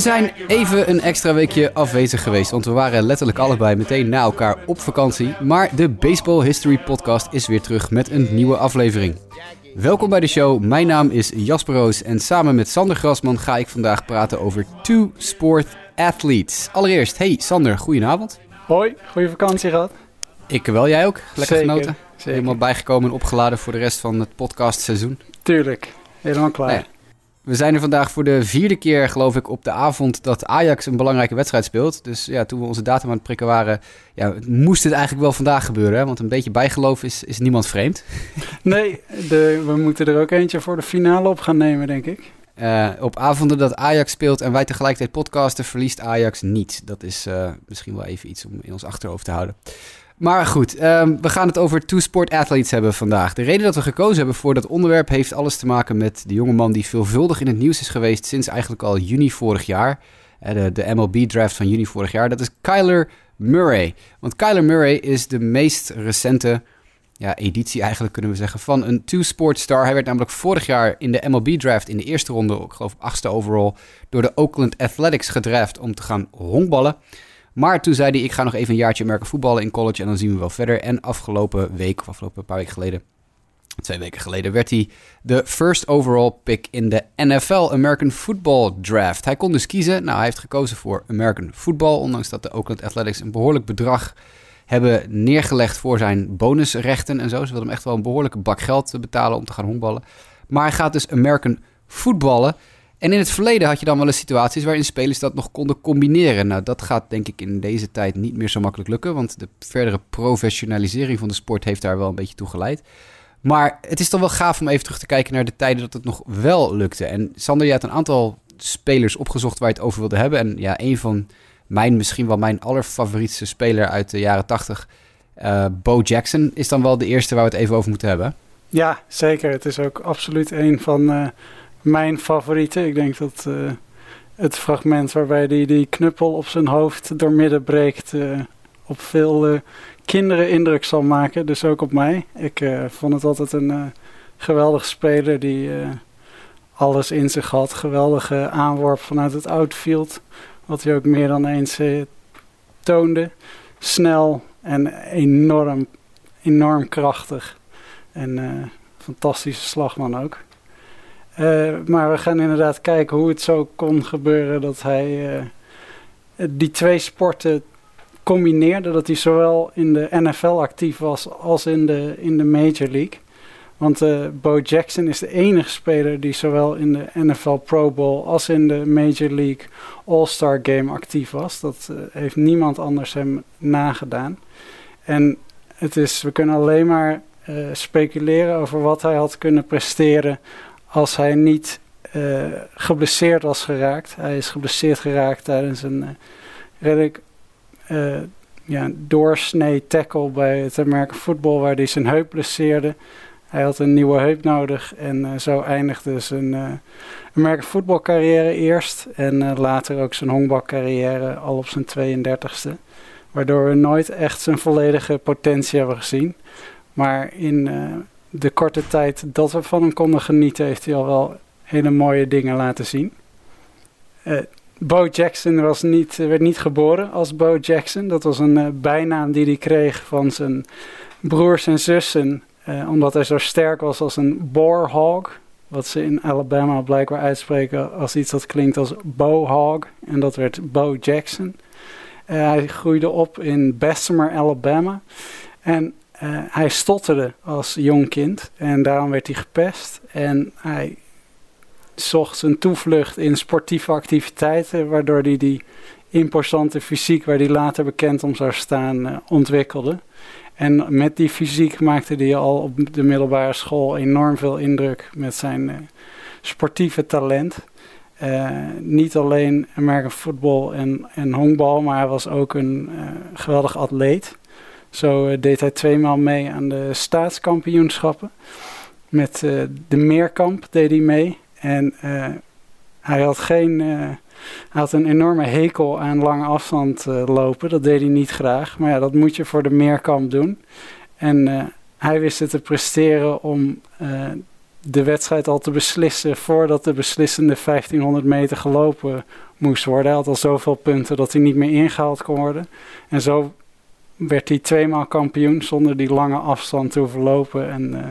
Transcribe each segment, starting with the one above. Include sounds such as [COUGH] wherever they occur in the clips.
We zijn even een extra weekje afwezig geweest, want we waren letterlijk allebei meteen na elkaar op vakantie. Maar de Baseball History Podcast is weer terug met een nieuwe aflevering. Welkom bij de show, mijn naam is Jasper Roos en samen met Sander Grasman ga ik vandaag praten over two sport athletes. Allereerst, hey Sander, goedenavond. Hoi, goede vakantie gehad. Ik wel, jij ook? Lekker Zeker, genoten? zeker. Helemaal bijgekomen en opgeladen voor de rest van het podcastseizoen. Tuurlijk, helemaal klaar. Nou We zijn er vandaag voor de vierde keer, geloof ik, op de avond dat Ajax een belangrijke wedstrijd speelt. Dus ja, toen we onze datum aan het prikken waren, ja, moest het eigenlijk wel vandaag gebeuren. Hè? Want een beetje bijgeloof is, is niemand vreemd. [LAUGHS] Nee, de, we moeten er ook eentje voor de finale op gaan nemen, denk ik. Eh, op avonden dat Ajax speelt en wij tegelijkertijd podcasten, verliest Ajax niet. Dat is eh, misschien wel even iets om in ons achterhoofd te houden. Maar goed, ehm, we gaan het over two sport athletes hebben vandaag. De reden dat we gekozen hebben voor dat onderwerp heeft alles te maken met de jongeman die veelvuldig in het nieuws is geweest sinds eigenlijk al juni vorig jaar. Eh, de, de MLB-draft van juni vorig jaar. Dat is Kyler Murray. Want Kyler Murray is de meest recente ja, editie eigenlijk kunnen we zeggen van een two-sport star. Hij werd namelijk vorig jaar in de MLB-draft in de eerste ronde, ik geloof achtste overall, door de Oakland Athletics gedraft om te gaan honkballen. Maar toen zei hij, ik ga nog even een jaartje merken voetballen in college en dan zien we wel verder. En afgelopen week, of afgelopen paar weken geleden, twee weken geleden, werd hij de first overall pick in de NFL American Football Draft. Hij kon dus kiezen. Nou, hij heeft gekozen voor American Football, ondanks dat de Oakland Athletics een behoorlijk bedrag hebben neergelegd voor zijn bonusrechten en zo. Ze wilden hem echt wel een behoorlijke bak geld betalen om te gaan honkballen. Maar hij gaat dus American voetballen. En in het verleden had je dan wel eens situaties waarin spelers dat nog konden combineren. Nou, dat gaat denk ik in deze tijd niet meer zo makkelijk lukken, want de verdere professionalisering van de sport heeft daar wel een beetje toe geleid. Maar het is toch wel gaaf om even terug te kijken naar de tijden dat het nog wel lukte. En Sander, je had een aantal spelers opgezocht waar je het over wilde hebben. En ja, een van mijn, misschien wel mijn allerfavorietste speler uit de jaren 80, eh, Bo Jackson, is dan wel de eerste waar we het even over moeten hebben. Ja, zeker. Het is ook absoluut een van eh, mijn favorieten. Ik denk dat eh, het fragment waarbij hij die knuppel op zijn hoofd doormidden breekt... eh, op veel eh, kinderen indruk zal maken. Dus ook op mij. Ik vond het altijd een geweldige speler die alles in zich had. Geweldige aanworp vanuit het outfield. Wat hij ook meer dan eens toonde. Snel en enorm, enorm krachtig. En eh, fantastische slagman ook. Eh, maar we gaan inderdaad kijken hoe het zo kon gebeuren dat hij eh, die twee sporten combineerde. Dat hij zowel in de NFL actief was als in de, in de Major League. Want eh, Bo Jackson is de enige speler die zowel in de NFL Pro Bowl als in de Major League All-Star Game actief was. Dat heeft niemand anders hem nagedaan. En het is, we kunnen alleen maar speculeren over wat hij had kunnen presteren als hij niet eh, geblesseerd was geraakt. Hij is geblesseerd geraakt tijdens een eh, redelijk eh, ja, doorsnee tackle bij het American Football waar hij zijn heup blesseerde. Hij had een nieuwe heup nodig en zo eindigde zijn uh, American Football carrière eerst en uh, later ook zijn honkbalcarrière al op zijn 32e. Waardoor we nooit echt zijn volledige potentie hebben gezien. Maar in uh, de korte tijd dat we van hem konden genieten, heeft hij al wel hele mooie dingen laten zien. Uh, Bo Jackson was niet, werd niet geboren als Bo Jackson. Dat was een uh, bijnaam die hij kreeg van zijn broers en zussen. Omdat hij zo sterk was als een boar hog. Wat ze in Alabama blijkbaar uitspreken als iets dat klinkt als Bo Hog. En dat werd Bo Jackson. Hij groeide op in Bessemer, Alabama. En uh, hij stotterde als jong kind. En daarom werd hij gepest. En hij zocht zijn toevlucht in sportieve activiteiten. Waardoor hij die imposante fysiek, waar hij later bekend om zou staan, uh, ontwikkelde. En met die fysiek maakte hij al op de middelbare school enorm veel indruk met zijn uh, sportieve talent. Niet alleen American football en, en honkbal, maar hij was ook een geweldig atleet. Zo uh, deed hij tweemaal mee aan de staatskampioenschappen. Met de meerkamp deed hij mee. En hij had geen. hij had een enorme hekel aan lange afstand lopen. Dat deed hij niet graag. Maar ja, dat moet je voor de meerkamp doen. En hij wist het te presteren om de wedstrijd al te beslissen voordat de beslissende 1500 meter gelopen moest worden. Hij had al zoveel punten dat hij niet meer ingehaald kon worden. En zo werd hij tweemaal kampioen zonder die lange afstand te hoeven lopen en, uh,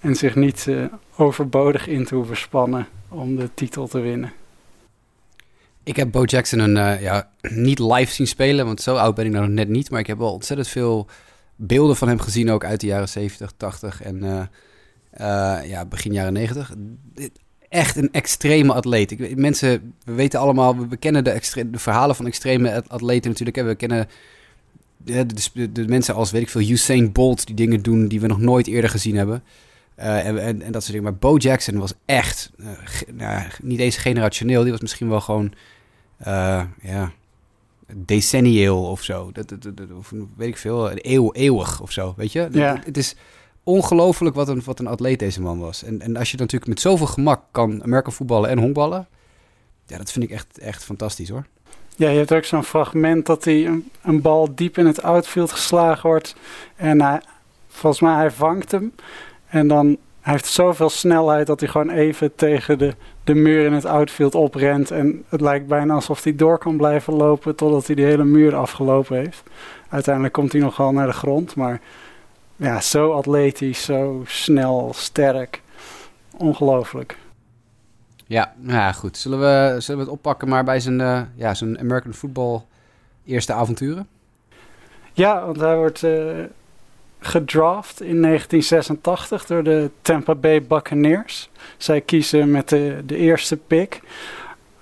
en zich niet uh, overbodig in te hoeven spannen om de titel te winnen. Ik heb Bo Jackson een, uh, ja, [CLEARS THROAT] niet live zien spelen, want zo oud ben ik nou nog net niet. Maar ik heb wel ontzettend veel beelden van hem gezien, ook uit de jaren 70, 80 en ja, begin jaren 90 echt een extreme atleet. Ik, mensen, we weten allemaal, we kennen de, de verhalen van extreme atleten natuurlijk. We kennen de, de, de, mensen als, weet ik veel, Usain Bolt die dingen doen die we nog nooit eerder gezien hebben. Uh, en, en, en, dat soort dingen. Maar Bo Jackson was echt, uh, nou, niet eens generationeel. Die was misschien wel gewoon, uh, ja, decennieel of zo. Dat, dat, dat, of weet ik veel, eeuw, eeuwig of zo, weet je? Ja. Het is ongelooflijk wat een, wat een atleet deze man was. En, en als je natuurlijk met zoveel gemak kan Amerika voetballen en honkballen... Ja, dat vind ik echt, echt fantastisch hoor. Ja, je hebt ook zo'n fragment dat hij een, bal diep in het outfield geslagen wordt. En hij, volgens mij, hij vangt hem. En dan hij heeft zoveel snelheid dat hij gewoon even tegen de, de muur in het outfield oprent. En het lijkt bijna alsof hij door kan blijven lopen totdat hij die hele muur afgelopen heeft. Uiteindelijk komt hij nogal naar de grond, maar ja, zo atletisch, zo snel, sterk. Ongelooflijk. Ja, nou ja, goed. Zullen we, zullen we het oppakken maar bij zijn, uh, ja, zijn American Football eerste avonturen? Ja, want hij wordt uh, gedraft in 1986 door de Tampa Bay Buccaneers. Zij kiezen met de, de eerste pick.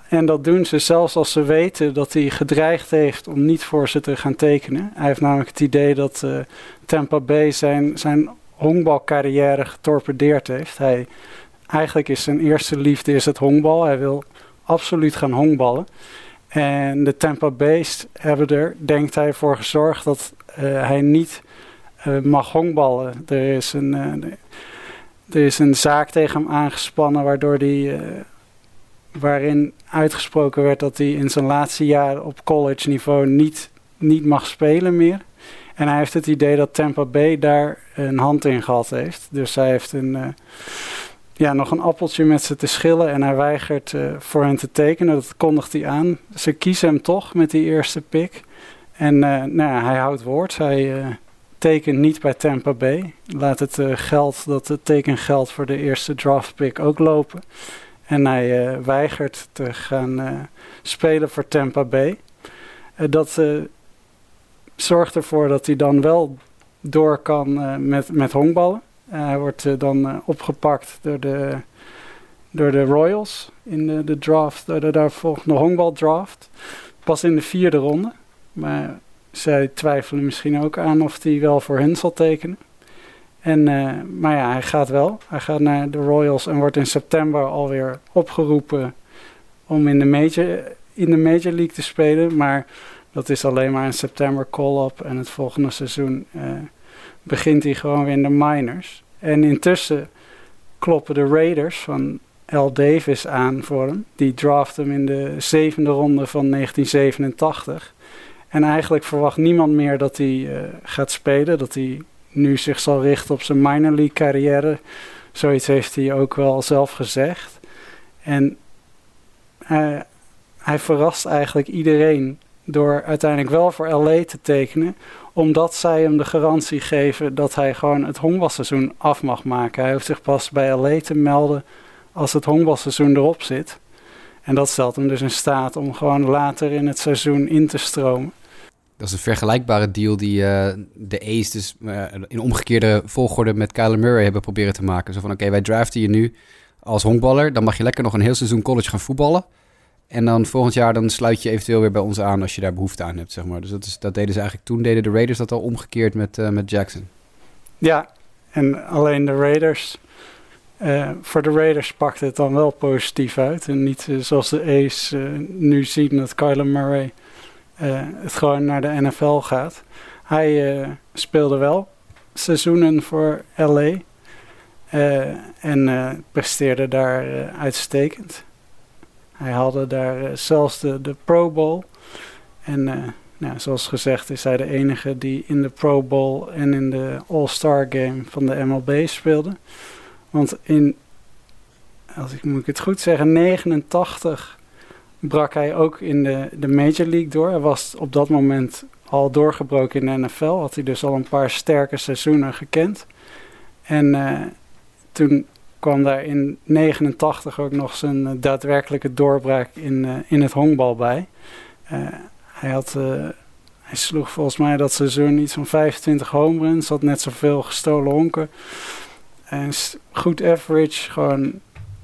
En dat doen ze zelfs als ze weten dat hij gedreigd heeft om niet voor ze te gaan tekenen. Hij heeft namelijk het idee dat uh, Tampa Bay zijn, zijn honkbalcarrière getorpedeerd heeft. Hij, eigenlijk is zijn eerste liefde is het honkbal. Hij wil absoluut gaan honkballen. En de Tampa Bay's hebben er, denkt hij, voor gezorgd dat uh, hij niet uh, mag honkballen. Er is, een, er is een zaak tegen hem aangespannen waardoor hij waarin uitgesproken werd dat hij in zijn laatste jaar op college niveau niet, niet mag spelen meer. En hij heeft het idee dat Tampa Bay daar een hand in gehad heeft. Dus hij heeft een, ja, nog een appeltje met ze te schillen en hij weigert uh, voor hen te tekenen. Dat kondigt hij aan. Ze kiezen hem toch met die eerste pick. En uh, nou, hij houdt woord. Hij tekent niet bij Tampa Bay. Laat het geld, dat het tekengeld voor de eerste draft pick ook lopen. En hij uh, weigert te gaan uh, spelen voor Tampa Bay. Uh, dat zorgt ervoor dat hij dan wel door kan met, met honkballen. Hij wordt dan opgepakt door de, door de Royals in de, de draft, door de daarvolgende honkbaldraft. Pas in de vierde ronde. Maar zij twijfelen misschien ook aan of hij wel voor hen zal tekenen. En, maar ja, hij gaat wel. Hij gaat naar de Royals en wordt in september alweer opgeroepen om in de Major, in de major League te spelen. Maar dat is alleen maar in september call-up. En het volgende seizoen begint hij gewoon weer in de minors. En intussen kloppen de Raiders van L. Davis aan voor hem. Die draft hem in de zevende ronde van 1987. En eigenlijk verwacht niemand meer dat hij uh, gaat spelen. Dat hij nu zich zal richten op zijn minor league carrière. Zoiets heeft hij ook wel zelf gezegd. En hij, hij verrast eigenlijk iedereen door uiteindelijk wel voor LA te tekenen. Omdat zij hem de garantie geven dat hij gewoon het honkbalseizoen af mag maken. Hij hoeft zich pas bij LA te melden als het honkbalseizoen erop zit. En dat stelt hem dus in staat om gewoon later in het seizoen in te stromen. Dat is een vergelijkbare deal die uh, de A's dus uh, in omgekeerde volgorde met Kyler Murray hebben proberen te maken. Zo van, oké, wij draften je nu als honkballer. Dan mag je lekker nog een heel seizoen college gaan voetballen. En dan volgend jaar dan sluit je eventueel weer bij ons aan als je daar behoefte aan hebt, zeg maar. Dus dat, is, dat deden ze eigenlijk toen, deden de Raiders dat al omgekeerd met, uh, met Jackson. Ja, en alleen de Raiders... voor de Raiders pakte het dan wel positief uit. En niet zoals de A's nu zien dat Kyler Murray... Het gewoon naar de NFL gaat. Hij speelde wel seizoenen voor LA en presteerde daar uitstekend. Hij haalde daar zelfs de, de Pro Bowl. En nou, zoals gezegd is hij de enige die in de Pro Bowl en in de All-Star Game van de MLB speelde. Want in, als ik moet ik het goed zeggen, 89 brak hij ook in de, de Major League door. Hij was op dat moment al doorgebroken in de NFL. Had hij dus al een paar sterke seizoenen gekend. En uh, toen kwam daar in 89 ook nog zijn uh, daadwerkelijke doorbraak in, uh, in het honkbal bij. hij, had, hij sloeg volgens mij dat seizoen iets van 25 home runs. Had net zoveel gestolen honken. En goed average, gewoon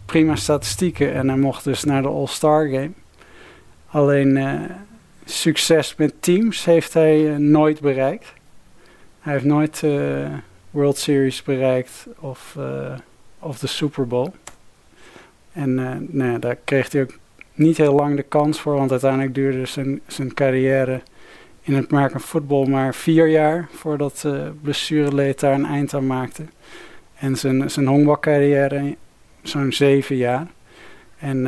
prima statistieken. En hij mocht dus naar de All-Star Game. Alleen succes met teams heeft hij nooit bereikt. Hij heeft nooit World Series bereikt of, of de Super Bowl. En uh, nou daar kreeg hij ook niet heel lang de kans voor, want uiteindelijk duurde zijn, zijn carrière in het merken voetbal maar vier jaar voordat uh, blessureleed daar een eind aan maakte. En zijn, zijn honkbalcarrière zo'n zeven jaar. En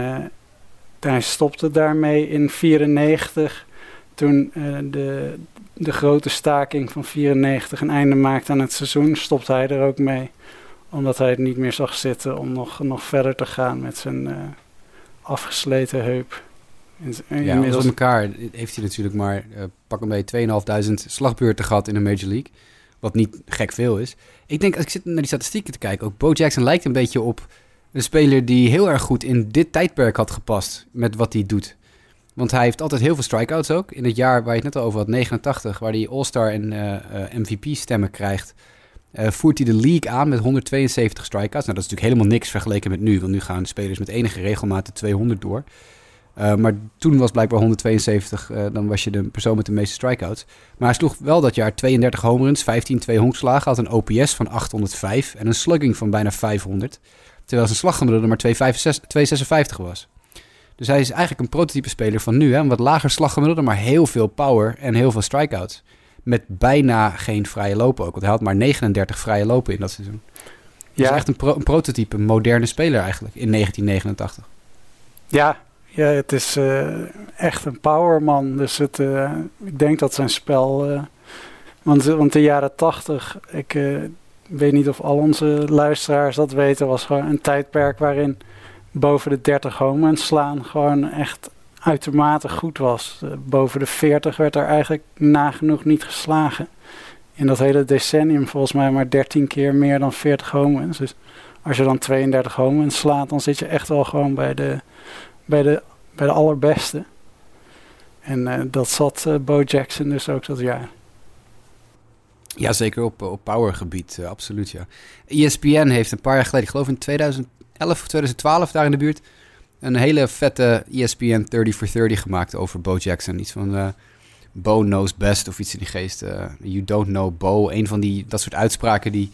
hij stopte daarmee in 94 toen de, de grote staking van 94 een einde maakte aan het seizoen, stopte hij er ook mee. Omdat hij het niet meer zag zitten om nog, nog verder te gaan met zijn uh, afgesleten heup. En, ja, inmiddels... elkaar heeft hij natuurlijk maar uh, pak een beetje 2.500 slagbeurten gehad in de Major League. Wat niet gek veel is. Ik denk, als ik zit naar die statistieken te kijken, ook Bo Jackson lijkt een beetje op een speler die heel erg goed in dit tijdperk had gepast met wat hij doet. Want hij heeft altijd heel veel strikeouts ook. In het jaar waar je het net al over had, 89, waar hij All-Star en uh, eh, eh, MVP-stemmen krijgt, uh, voert hij de league aan met 172 strikeouts. Nou, dat is natuurlijk helemaal niks vergeleken met nu, want nu gaan spelers met enige regelmaat de 200 door. maar toen was blijkbaar 172, dan was je de persoon met de meeste strikeouts. Maar hij sloeg wel dat jaar 32 home runs, 15 twee honkslagen, had een OPS van 805 en een slugging van bijna 500. Terwijl zijn slaggemiddelde maar 256 was. Dus hij is eigenlijk een prototype speler van nu. Hè? Een wat lager slaggemiddelde, maar heel veel power en heel veel strikeouts. Met bijna geen vrije lopen ook. Want hij had maar 39 vrije lopen in dat seizoen. Ja. is echt een, een, prototype, een moderne speler eigenlijk in 1989. Ja, ja het is uh, echt een powerman. Dus het, uh, ik denk dat zijn spel... Uh, want, want de jaren 80, ik weet niet of al onze luisteraars dat weten... was gewoon een tijdperk waarin boven de 30 home slaan gewoon echt uitermate goed was. Uh, boven de 40 werd er eigenlijk nagenoeg niet geslagen. In dat hele decennium volgens mij maar 13 keer meer dan 40 home Dus als je dan 32 home slaat, dan zit je echt wel gewoon bij de, bij de, bij de allerbeste. En uh, dat zat uh, Bo Jackson dus ook dat jaar. Ja, zeker op, op powergebied, absoluut ja. ESPN heeft een paar jaar geleden, ik geloof in 2000 2011 of 2012 daar in de buurt. Een hele vette ESPN 30 for 30 gemaakt over Bo Jackson. Iets van uh, Bo knows best of iets in die geest. Uh, you don't know Bo. Een van die, dat soort uitspraken die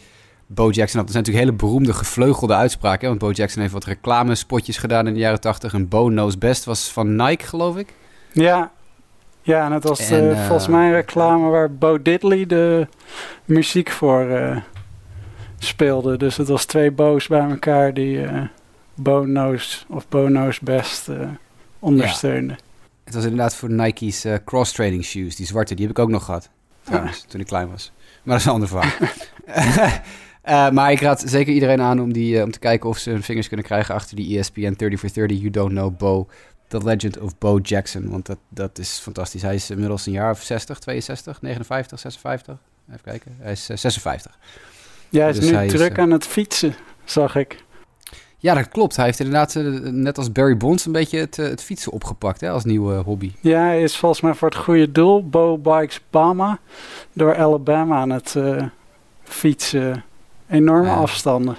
Bo Jackson had. Dat zijn natuurlijk hele beroemde gevleugelde uitspraken. Want Bo Jackson heeft wat reclamespotjes gedaan in de jaren 80. En Bo knows best was van Nike, geloof ik. Ja, ja en het was en, uh, volgens mij een reclame waar Bo Diddley de muziek voor speelde. Dus het was twee boos bij elkaar die uh, Bono's of Bono's best uh, ondersteunden. Het was inderdaad voor Nike's uh, cross-training shoes. Die zwarte, die heb ik ook nog gehad. Trouwens, toen ik klein was. Maar dat is een ander verhaal. uh, [LAUGHS] maar ik raad zeker iedereen aan om, die, om te kijken of ze hun vingers kunnen krijgen achter die ESPN 30 for 30 You Don't Know Bo. The Legend of Bo Jackson. Want dat, dat is fantastisch. Hij is inmiddels een jaar of 60, 62, 59, 56. Even kijken. Hij is 56. Ja, hij is dus nu druk eh, aan het fietsen, zag ik. Ja, dat klopt. Hij heeft inderdaad, eh, net als Barry Bonds, een beetje het, eh, het fietsen opgepakt hè, als nieuwe hobby. Ja, hij is volgens mij voor het goede doel, Bo Bikes Bama, door Alabama aan het fietsen. Enorme afstanden.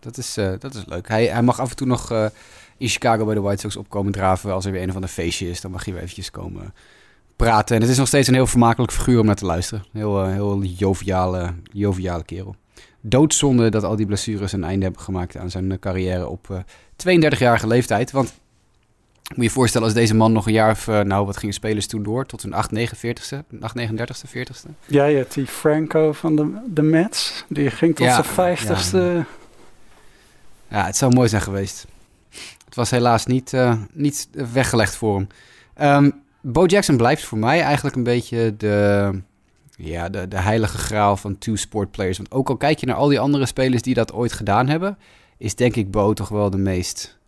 Dat is, dat is leuk. Hij, hij mag af en toe nog in Chicago bij de White Sox opkomen draven. Als er weer een of ander feestje is, dan mag hij weer eventjes komen praten. En het is nog steeds een heel vermakelijk figuur om naar te luisteren. Heel, heel joviale, joviale kerel doodzonde dat al die blessures een einde hebben gemaakt aan zijn carrière op 32-jarige eh, leeftijd. Want moet je je voorstellen als deze man nog een jaar of, uh, nou wat gingen spelers toen door, tot een 8, 49ste, 8, 39ste, 40ste? Ja, je hebt die Franco van de, de Mets, die ging tot ja, zijn 50ste. Ja. ja. het zou mooi zijn geweest. Het was helaas niet, uh, niet weggelegd voor hem. Um, Bo Jackson blijft voor mij eigenlijk een beetje de Ja, de, de heilige graal van two-sport players. Want ook al kijk je naar al die andere spelers die dat ooit gedaan hebben, is denk ik Bo toch wel de meest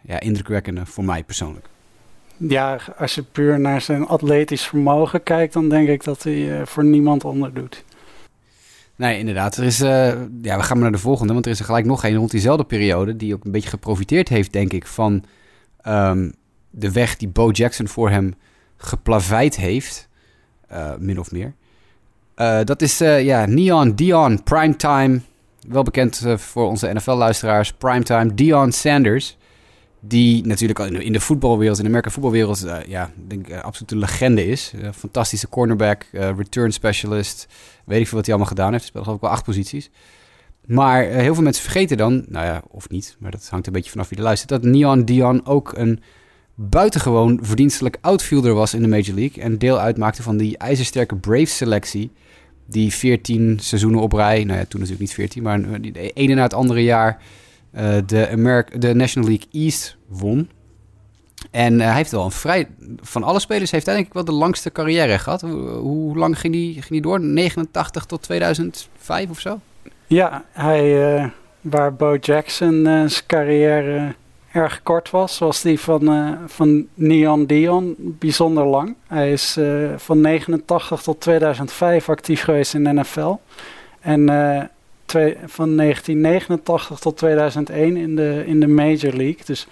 ja, indrukwekkende voor mij persoonlijk. Ja, als je puur naar zijn atletisch vermogen kijkt, dan denk ik dat hij uh, voor niemand onder doet. Nee, inderdaad. Er is, uh, ja, we gaan maar naar de volgende, want er is er gelijk nog een rond diezelfde periode, die ook een beetje geprofiteerd heeft, denk ik, van um, de weg die Bo Jackson voor hem geplaveid heeft, uh, min of meer. Uh, dat is ja, Neon Dion Primetime, wel bekend voor onze NFL-luisteraars, Primetime Dion Sanders. Die natuurlijk in de voetbalwereld, in de Amerika voetbalwereld, ja, denk absoluut een legende is. Fantastische cornerback, return specialist. Weet ik veel wat hij allemaal gedaan heeft. Speelt geloof wel acht posities. Maar heel veel mensen vergeten dan, nou ja, of niet, maar dat hangt een beetje vanaf wie er luistert, dat Neon Dion ook een buitengewoon verdienstelijk outfielder was in de Major League. En deel uitmaakte van die ijzersterke Braves selectie. Die 14 seizoenen op rij, nou ja, toen natuurlijk niet 14, maar de ene na het andere jaar uh, de, de National League East won. En uh, hij heeft wel een vrij. Van alle spelers heeft hij denk ik wel de langste carrière gehad. Hoe, hoe lang ging hij ging die door? 89 tot 2005 of zo? Ja, hij, uh, waar Bo Jackson zijn carrière erg kort was, was die van, van Neon Dion bijzonder lang. Hij is van 89 tot 2005 actief geweest in de NFL. En twee, van 1989 tot 2001 in de, in de Major League. Dus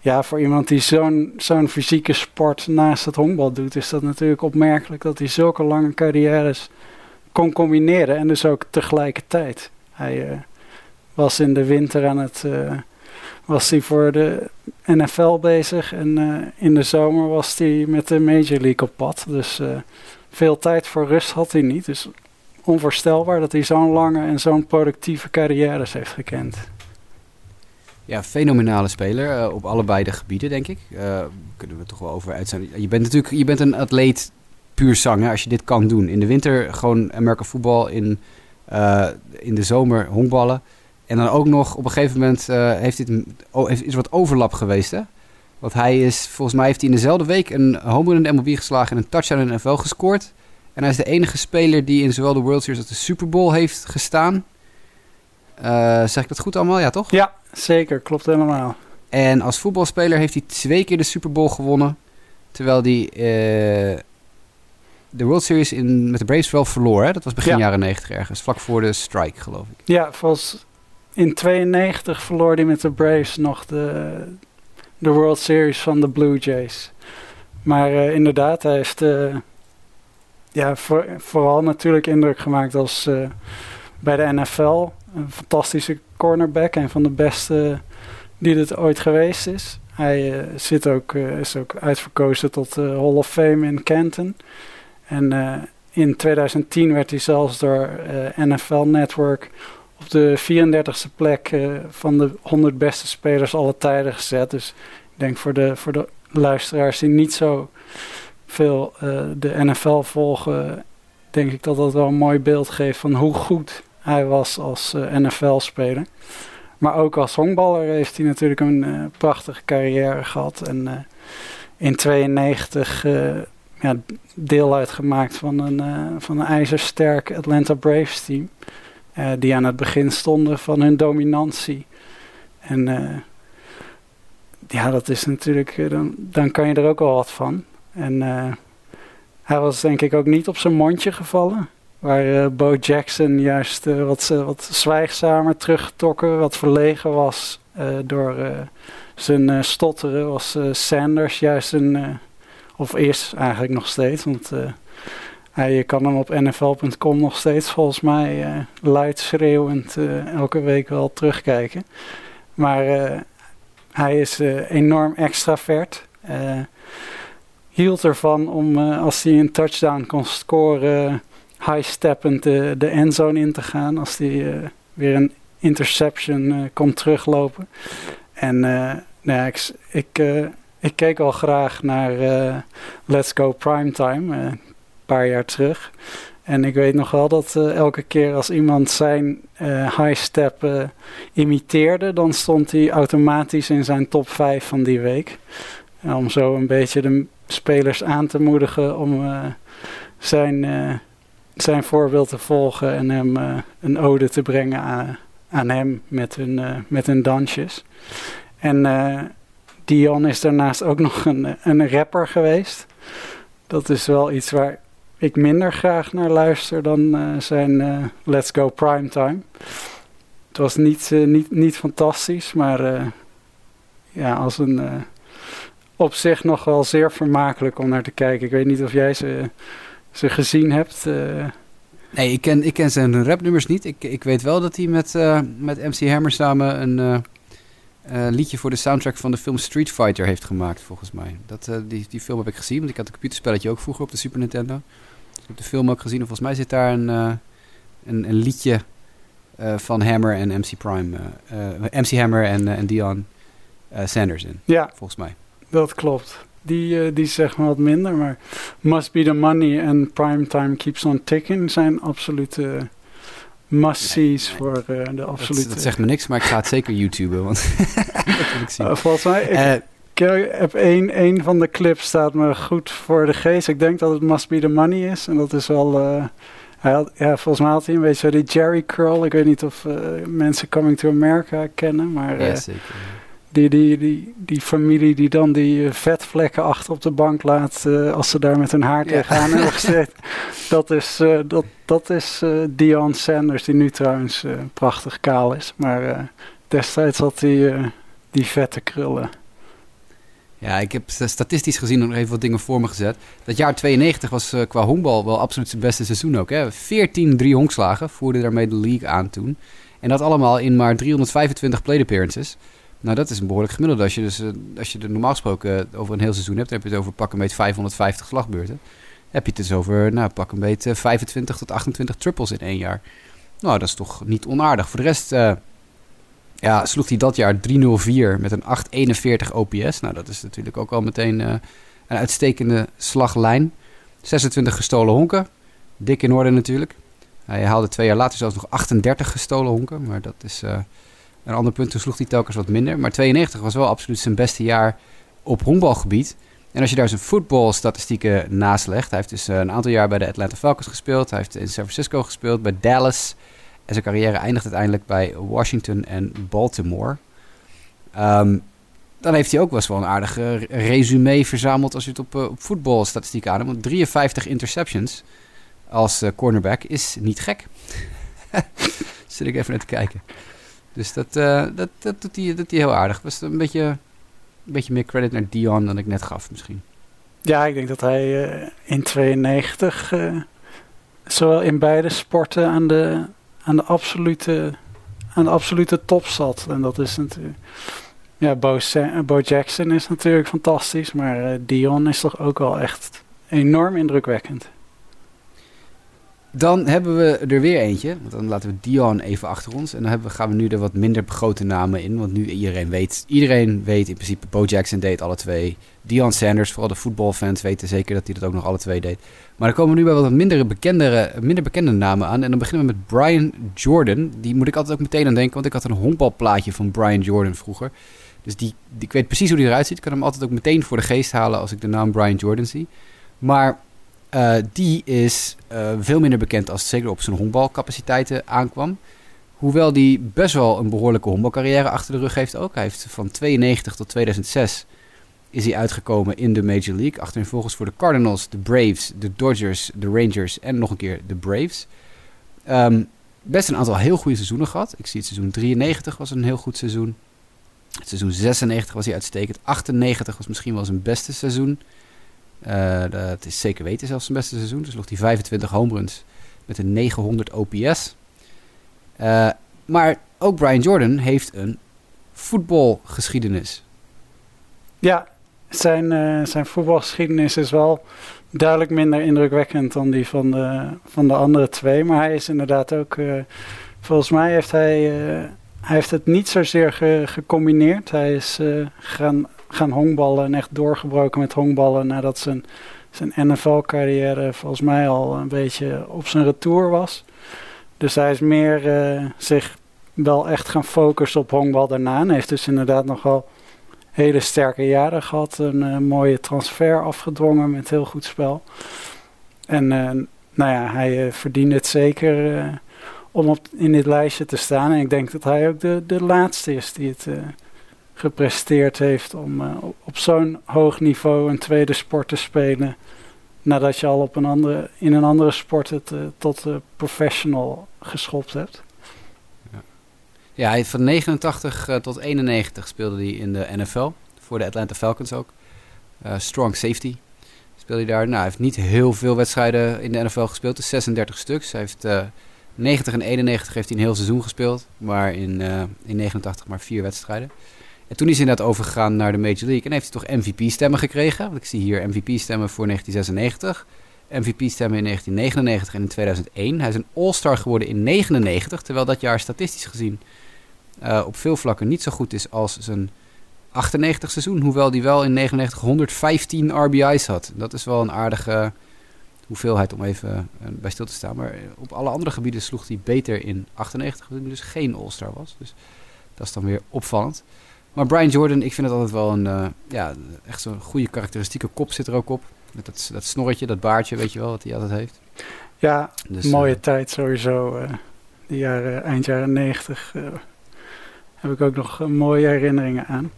ja, voor iemand die zo'n zo'n fysieke sport naast het honkbal doet, is dat natuurlijk opmerkelijk dat hij zulke lange carrières kon combineren. En dus ook tegelijkertijd. Hij uh, was in de winter aan het. Was hij voor de NFL bezig en uh, in de zomer was hij met de Major League op pad. Dus veel tijd voor rust had hij niet. Dus onvoorstelbaar dat hij zo'n lange en zo'n productieve carrières heeft gekend. Ja, fenomenale speler uh, op allebei de gebieden, denk ik. Uh, kunnen we toch wel over zijn. Je bent natuurlijk je bent een atleet puur zang, als je dit kan doen. In de winter gewoon Amerika voetbal, in, in de zomer honkballen. En dan ook nog, op een gegeven moment heeft dit, oh, is wat overlap geweest, hè? Want hij is, volgens mij heeft hij in dezelfde week een home in de MLB geslagen en een touchdown in de NFL gescoord. En hij is de enige speler die in zowel de World Series als de Super Bowl heeft gestaan. Uh, zeg ik dat goed allemaal? Ja, toch? Ja, zeker. Klopt helemaal. En als voetbalspeler heeft hij twee keer de Super Bowl gewonnen. Terwijl hij uh, de World Series in, met de Braves wel verloor. Hè? Dat was begin ja. jaren 90 ergens. Vlak voor de strike, geloof ik. Ja, volgens in 92 verloor hij met de Braves nog de, de World Series van de Blue Jays. Maar uh, inderdaad, hij heeft ja, voor, vooral natuurlijk indruk gemaakt als uh, bij de NFL. Een fantastische cornerback, een van de beste die het ooit geweest is. Hij zit ook, is ook uitverkozen tot de Hall of Fame in Canton. En in 2010 werd hij zelfs door NFL Network op de 34e plek van de 100 beste spelers alle tijden gezet. Dus ik denk voor de, voor de luisteraars die niet zo veel uh, de NFL volgen, denk ik dat dat wel een mooi beeld geeft van hoe goed hij was als uh, NFL-speler. Maar ook als honkballer heeft hij natuurlijk een prachtige carrière gehad. En in 92 ja, deel uitgemaakt van een, van een ijzersterk Atlanta Braves team. Die aan het begin stonden van hun dominantie. En ja, dat is natuurlijk, dan, dan kan je er ook wel wat van. En hij was denk ik ook niet op zijn mondje gevallen. Waar Bo Jackson juist wat, wat zwijgzamer teruggetrokken, wat verlegen was door zijn stotteren, was Sanders juist een, of is eigenlijk nog steeds, want je kan hem op nfl.com nog steeds volgens mij luid schreeuwend elke week wel terugkijken. Maar hij is enorm extravert hield ervan om uh, als hij een touchdown kon scoren, high-steppend de, de endzone in te gaan. Als hij uh, weer een interception uh, kon teruglopen. En nou ja, ik, ik, ik keek al graag naar Let's Go Primetime, een paar jaar terug. En ik weet nog wel dat elke keer als iemand zijn high step imiteerde, dan stond hij automatisch in zijn top 5 van die week. om zo een beetje de spelers aan te moedigen om zijn zijn voorbeeld te volgen en hem een ode te brengen aan, aan hem met hun, met hun dansjes. En Dion is daarnaast ook nog een, een rapper geweest. Dat is wel iets waar ik minder graag naar luister dan zijn Let's Go Primetime. Het was niet, niet, niet fantastisch, maar ja, als een op zich nog wel zeer vermakelijk om naar te kijken. Ik weet niet of jij ze, ze gezien hebt. Nee, ik ken, ik ken zijn rapnummers niet. Ik, ik weet wel dat hij met, met MC Hammer samen een liedje voor de soundtrack van de film Street Fighter heeft gemaakt, volgens mij. Dat, die, die film heb ik gezien, want ik had een computerspelletje ook vroeger op de Super Nintendo. Ik heb de film ook gezien en volgens mij zit daar een, een, een, liedje van Hammer en MC Prime. MC Hammer en, en Dion Sanders in, ja. volgens mij dat klopt. Die, die zeg maar wat minder, maar Must Be The Money en Primetime Keeps On Ticking zijn absolute must-sees voor uh, de absolute... Dat, zegt me niks, maar ik ga het zeker YouTuben, want [LAUGHS] dat wil ik zien. Uh, volgens mij, ik heb één, één van de clips staat me goed voor de geest. Ik denk dat het Must Be The Money is en dat is wel... Hij had, ja, volgens mij had hij een beetje die Jerry Curl. Ik weet niet of mensen Coming to America kennen, maar... Ja, zeker die, die, die, die familie die dan die uh, vetvlekken achter op de bank laat uh, als ze daar met hun haar tegenaan hebben [LAUGHS] gezet. Dat is, uh, dat, dat is Dion Sanders, die nu trouwens prachtig kaal is. Maar destijds had hij die vette krullen. Ja, ik heb statistisch gezien nog even wat dingen voor me gezet. Dat jaar 92 was qua honkbal wel absoluut zijn beste seizoen ook. Hè? 14 drie honkslagen voerde daarmee de league aan toen. En dat allemaal in maar 325 plate appearances. Nou, dat is een behoorlijk gemiddelde. Als je, dus, uh, als je er normaal gesproken over een heel seizoen hebt, dan heb je het over pak een beetje 550 slagbeurten. heb je het dus over, nou, pak een beetje 25 tot 28 triples in één jaar. Nou, dat is toch niet onaardig. Voor de rest, ja, sloeg hij dat jaar 304 met een 841 OPS. Nou, dat is natuurlijk ook al meteen uh, een uitstekende slaglijn. 26 gestolen honken. Dik in orde natuurlijk. Hij haalde twee jaar later zelfs nog 38 gestolen honken. Maar dat is een ander punt, toen sloeg hij telkens wat minder. Maar 92 was wel absoluut zijn beste jaar op honkbalgebied. En als je daar zijn voetbalstatistieken naast legt... Hij heeft dus eh, een aantal jaar bij de Atlanta Falcons gespeeld. Hij heeft in San Francisco gespeeld, bij Dallas. En zijn carrière eindigt uiteindelijk bij Washington en Baltimore. Um, dan heeft hij ook wel eens wel een aardige resume verzameld... als je het op, uh, op voetbalstatistieken aanneemt. Want 53 interceptions als uh, cornerback is niet gek. [LAUGHS] Zit ik even naar te kijken. Dus dat, dat, dat doet hij dat heel aardig. Was een beetje, een beetje meer credit naar Dion dan ik net gaf misschien. Ja, ik denk dat hij in 92 uh, eh, zowel in beide sporten aan de, aan de, absolute, aan de absolute top zat. En dat is natuurlijk... Ja, Bo, Bo Jackson is natuurlijk fantastisch, maar Dion is toch ook wel echt enorm indrukwekkend. Dan hebben we er weer eentje. Want dan laten we Dion even achter ons. En dan hebben we, gaan we nu er wat minder grote namen in. Want nu iedereen weet, iedereen weet in principe, Bo Jackson deed alle twee. Dion Sanders, vooral de voetbalfans weten zeker dat hij dat ook nog alle twee deed. Maar dan komen we nu bij wat minder bekende, minder bekende namen aan. En dan beginnen we met Brian Jordan. Die moet ik altijd ook meteen aan denken, want ik had een honkbalplaatje van Brian Jordan vroeger. Dus die, die, ik weet precies hoe hij eruit ziet. Ik kan hem altijd ook meteen voor de geest halen als ik de naam Brian Jordan zie. Maar uh, die is uh, veel minder bekend als zeker op zijn honkbalcapaciteiten aankwam. Hoewel die best wel een behoorlijke honkbalcarrière achter de rug heeft ook. Hij heeft van 92 tot 2006 is hij uitgekomen in de Major League. Achterin volgens voor de Cardinals, de Braves, de Dodgers, de Rangers en nog een keer de Braves. Um, best een aantal heel goede seizoenen gehad. Ik zie het seizoen 93 was een heel goed seizoen. Het seizoen 96 was hij uitstekend. 98 was misschien wel zijn beste seizoen. Uh, dat is zeker weten zelfs zijn beste seizoen. Dus sloeg hij 25 home runs met een 900 OPS. Uh, maar ook Brian Jordan heeft een voetbalgeschiedenis. Ja, zijn, uh, zijn voetbalgeschiedenis is wel duidelijk minder indrukwekkend dan die van de, van de andere twee. Maar hij is inderdaad ook, volgens mij heeft hij, hij heeft het niet zozeer ge, gecombineerd. Hij is gaan gaan honkballen en echt doorgebroken met honkballen nadat zijn, zijn NFL-carrière volgens mij al een beetje op zijn retour was. Dus hij is meer uh, zich wel echt gaan focussen op honkbal daarna. En heeft dus inderdaad nogal hele sterke jaren gehad. Een uh, mooie transfer afgedwongen met heel goed spel. En uh, nou ja, hij verdient het zeker om op, in dit lijstje te staan. En ik denk dat hij ook de, de laatste is die het gepresteerd heeft om op, op zo'n hoog niveau een tweede sport te spelen. Nadat je al op een andere, in een andere sport het tot professional geschopt hebt. Ja, hij van 89 uh, tot 91 speelde hij in de NFL. Voor de Atlanta Falcons ook. Uh, strong safety speelde hij daar. Nou, hij heeft niet heel veel wedstrijden in de NFL gespeeld. Dus 36 stuks. Hij heeft uh, 90 en 91 heeft hij een heel seizoen gespeeld. Maar in, uh, in 89 maar vier wedstrijden. En toen is hij inderdaad overgegaan naar de Major League. En heeft hij toch MVP-stemmen gekregen. Want ik zie hier MVP-stemmen voor 1996. MVP-stemmen in 1999 en in 2001. Hij is een All-Star geworden in 99. Terwijl dat jaar statistisch gezien uh, op veel vlakken niet zo goed is als zijn 98 seizoen. Hoewel hij wel in 99 115 RBI's had. Dat is wel een aardige hoeveelheid om even uh, bij stil te staan. Maar op alle andere gebieden sloeg hij beter in 98, toen dus geen All-Star was. Dus dat is dan weer opvallend. Maar Brian Jordan, ik vind het altijd wel een, uh, ja, echt zo'n goede karakteristieke kop zit er ook op. Met dat, dat snorretje, dat baardje, weet je wel, wat hij altijd heeft. Ja, dus, mooie uh, tijd sowieso. Uh, de jaren, eind jaren 90 heb ik ook nog mooie herinneringen aan.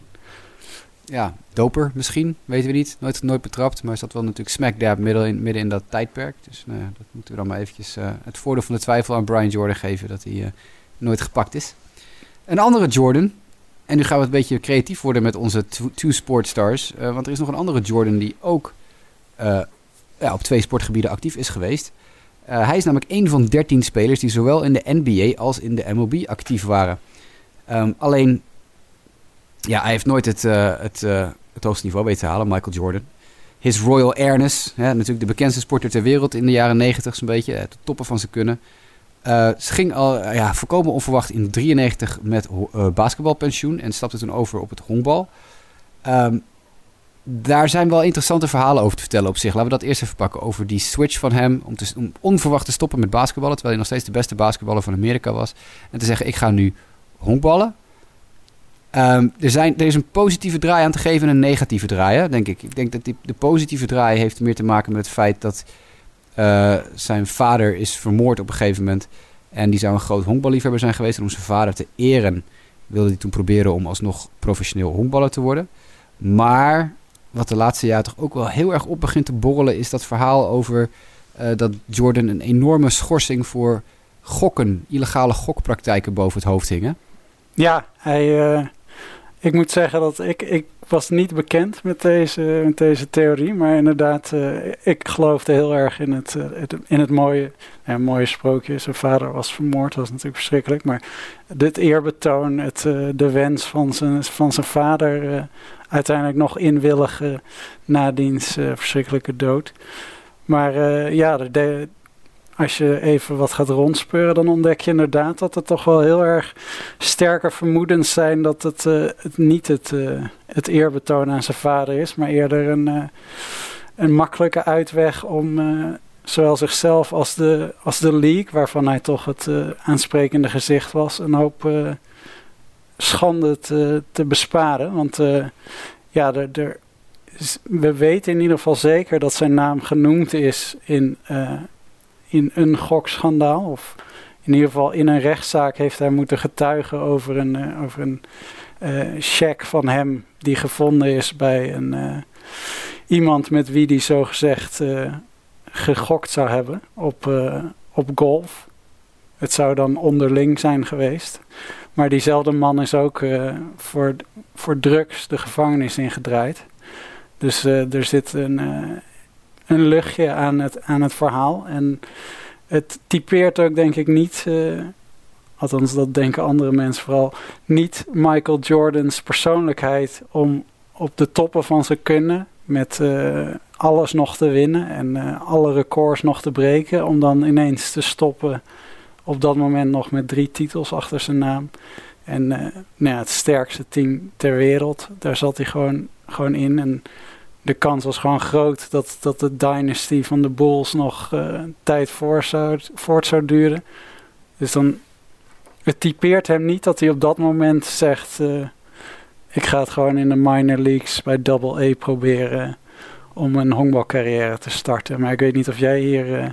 Ja, doper misschien, weten we niet. Nooit, nooit betrapt, maar is dat wel natuurlijk smack dab midden in, midden in dat tijdperk. Dus nou, dat moeten we dan maar eventjes het voordeel van de twijfel aan Brian Jordan geven dat hij nooit gepakt is. Een andere Jordan, en nu gaan we een beetje creatief worden met onze two sport stars. Uh, want er is nog een andere Jordan die ook uh, ja, op twee sportgebieden actief is geweest. Uh, hij is namelijk een van 13 spelers die zowel in de NBA als in de MLB actief waren. Um, alleen, ja, hij heeft nooit het, het, het hoogste niveau weten te halen, Michael Jordan. His Royal Airness, hè, natuurlijk de bekendste sporter ter wereld in de jaren 90 zo'n beetje. De toppen van zijn kunnen. Uh, ze ging al uh, ja, voorkomen onverwacht in 93 met uh, basketbalpensioen en stapte toen over op het honkbal. Um, daar zijn wel interessante verhalen over te vertellen op zich. Laten we dat eerst even pakken over die switch van hem om, te, om onverwacht te stoppen met basketballen, terwijl hij nog steeds de beste basketballer van Amerika was. En te zeggen, ik ga nu honkballen. Um, er, zijn, er is een positieve draai aan te geven en een negatieve draai, denk ik. Ik denk dat die, de positieve draai heeft meer te maken met het feit dat uh, zijn vader is vermoord op een gegeven moment. En die zou een groot honkballiefhebber zijn geweest. En om zijn vader te eren wilde hij toen proberen om alsnog professioneel honkballer te worden. Maar wat de laatste jaren toch ook wel heel erg op begint te borrelen... is dat verhaal over uh, dat Jordan een enorme schorsing voor gokken... illegale gokpraktijken boven het hoofd hing. Ja, hij... Uh ik moet zeggen dat ik, ik was niet bekend met deze, met deze theorie. Maar inderdaad, uh, ik geloofde heel erg in het, uh, het in het mooie, ja, mooie sprookje. Zijn vader was vermoord, dat was natuurlijk verschrikkelijk. Maar dit eerbetoon, het, uh, de wens van zijn, van zijn vader... uiteindelijk nog inwilligen na diens verschrikkelijke dood. Maar ja, de, als je even wat gaat rondspeuren, dan ontdek je inderdaad dat er toch wel heel erg sterke vermoedens zijn dat het, het niet het, uh, het eerbetoon aan zijn vader is, maar eerder een, uh, een makkelijke uitweg om zowel zichzelf als de, als de league, waarvan hij toch het aansprekende gezicht was, een hoop schande te, te besparen. Want ja, we weten in ieder geval zeker dat zijn naam genoemd is in in een gokschandaal. Of in ieder geval in een rechtszaak heeft hij moeten getuigen over een, uh, over een uh, cheque van hem die gevonden is bij een, uh, iemand met wie die zogezegd gegokt zou hebben op, op golf. Het zou dan onderling zijn geweest. Maar diezelfde man is ook voor, voor drugs de gevangenis ingedraaid. Dus er zit een, een luchtje aan het, aan het verhaal. En het typeert ook denk ik niet, uh, althans dat denken andere mensen vooral, niet Michael Jordan's persoonlijkheid om op de toppen van zijn kunnen met uh, alles nog te winnen en uh, alle records nog te breken, om dan ineens te stoppen op dat moment nog met drie titels achter zijn naam. En nou ja, het sterkste team ter wereld, daar zat hij gewoon, gewoon in. En de kans was gewoon groot dat, dat de dynasty van de Bulls nog uh, tijd voor zou, voort zou duren. Dus dan, het typeert hem niet dat hij op dat moment zegt, uh, ik ga het gewoon in de minor leagues bij Double A proberen om een honkbalcarrière te starten. Maar ik weet niet of jij hier uh,